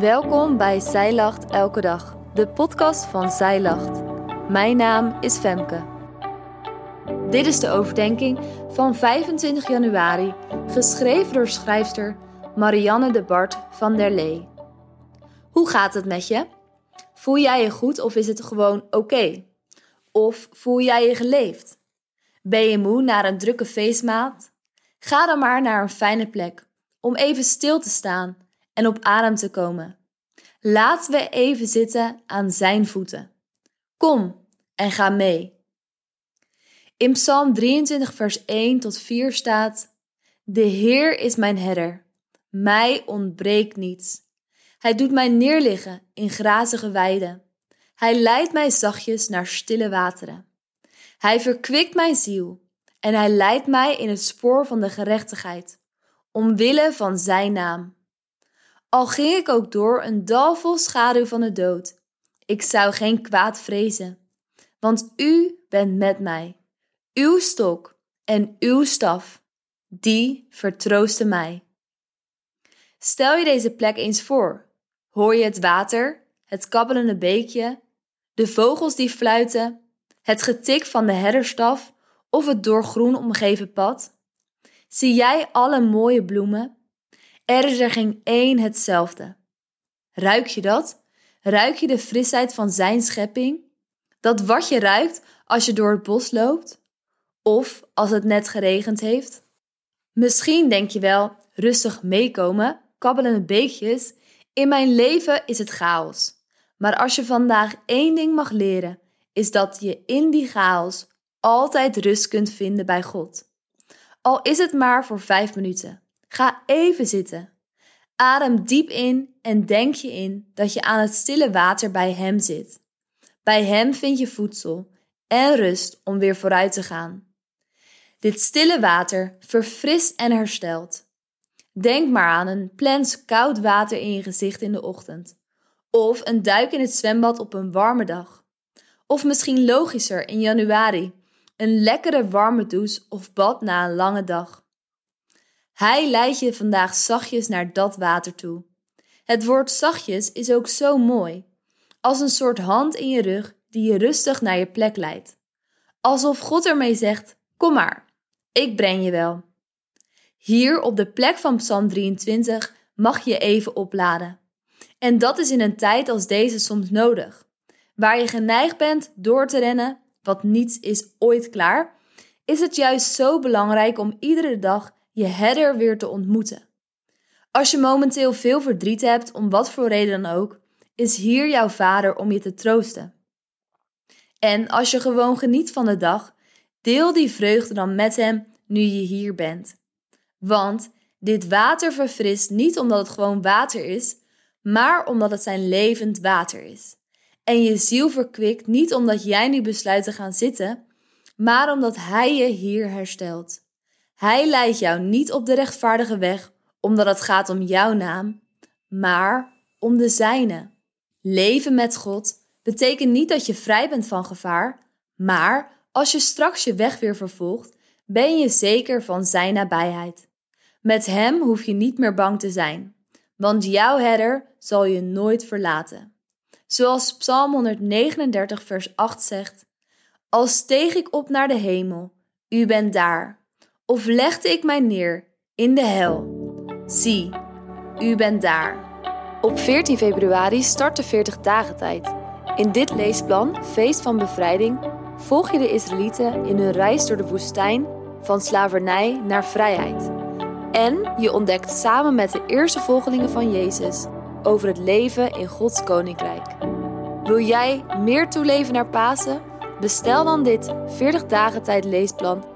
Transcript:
Welkom bij Zij Lacht Elke Dag, de podcast van Zij Lacht. Mijn naam is Femke. Dit is de overdenking van 25 januari, geschreven door schrijfster Marianne de Bart van der Lee. Hoe gaat het met je? Voel jij je goed of is het gewoon oké? Of voel jij je geleefd? Ben je moe naar een drukke feestmaat? Ga dan maar naar een fijne plek om even stil te staan en op adem te komen. Laten we even zitten aan zijn voeten. Kom en ga mee. In Psalm 23, vers 1 tot 4 staat: De Heer is mijn herder, mij ontbreekt niets. Hij doet mij neerliggen in grazige weiden. Hij leidt mij zachtjes naar stille wateren. Hij verkwikt mijn ziel en hij leidt mij in het spoor van de gerechtigheid, omwille van zijn naam. Al ging ik ook door een dal vol schaduw van de dood, ik zou geen kwaad vrezen, want u bent met mij. Uw stok en uw staf, die vertroosten mij. Stel je deze plek eens voor. Hoor je het water, het kabbelende beekje, de vogels die fluiten, het getik van de herderstaf of het door groen omgeven pad? Zie jij alle mooie bloemen? Er geen één hetzelfde. Ruik je dat? Ruik je de frisheid van zijn schepping? Dat wat je ruikt als je door het bos loopt? Of als het net geregend heeft? Misschien denk je wel, rustig meekomen, kabbelende beekjes. In mijn leven is het chaos. Maar als je vandaag één ding mag leren, is dat je in die chaos altijd rust kunt vinden bij God. Al is het maar voor vijf minuten. Ga even zitten. Adem diep in en denk je in dat je aan het stille water bij Hem zit. Bij Hem vind je voedsel en rust om weer vooruit te gaan. Dit stille water verfrist en herstelt. Denk maar aan een plens koud water in je gezicht in de ochtend. Of een duik in het zwembad op een warme dag. Of misschien logischer in januari, een lekkere warme douche of bad na een lange dag. Hij leidt je vandaag zachtjes naar dat water toe. Het woord zachtjes is ook zo mooi, als een soort hand in je rug die je rustig naar je plek leidt. Alsof God ermee zegt: Kom maar, ik breng je wel. Hier op de plek van Psalm 23 mag je even opladen. En dat is in een tijd als deze soms nodig. Waar je geneigd bent door te rennen, wat niets is ooit klaar, is het juist zo belangrijk om iedere dag je herder weer te ontmoeten. Als je momenteel veel verdriet hebt, om wat voor reden dan ook, is hier jouw vader om je te troosten. En als je gewoon geniet van de dag, deel die vreugde dan met hem nu je hier bent. Want dit water verfrist niet omdat het gewoon water is, maar omdat het zijn levend water is. En je ziel verkwikt niet omdat jij nu besluit te gaan zitten, maar omdat Hij je hier herstelt. Hij leidt jou niet op de rechtvaardige weg omdat het gaat om jouw naam, maar om de zijne. Leven met God betekent niet dat je vrij bent van gevaar, maar als je straks je weg weer vervolgt, ben je zeker van Zijn nabijheid. Met Hem hoef je niet meer bang te zijn, want jouw herder zal je nooit verlaten. Zoals Psalm 139, vers 8 zegt: Al steeg ik op naar de hemel, u bent daar. Of legde ik mij neer in de hel, zie, u bent daar. Op 14 februari start de 40 dagen tijd. In dit leesplan, Feest van Bevrijding, volg je de Israëlieten in hun reis door de woestijn van slavernij naar vrijheid. En je ontdekt samen met de eerste volgelingen van Jezus over het leven in Gods koninkrijk. Wil jij meer toeleven naar Pasen? Bestel dan dit 40 dagen tijd leesplan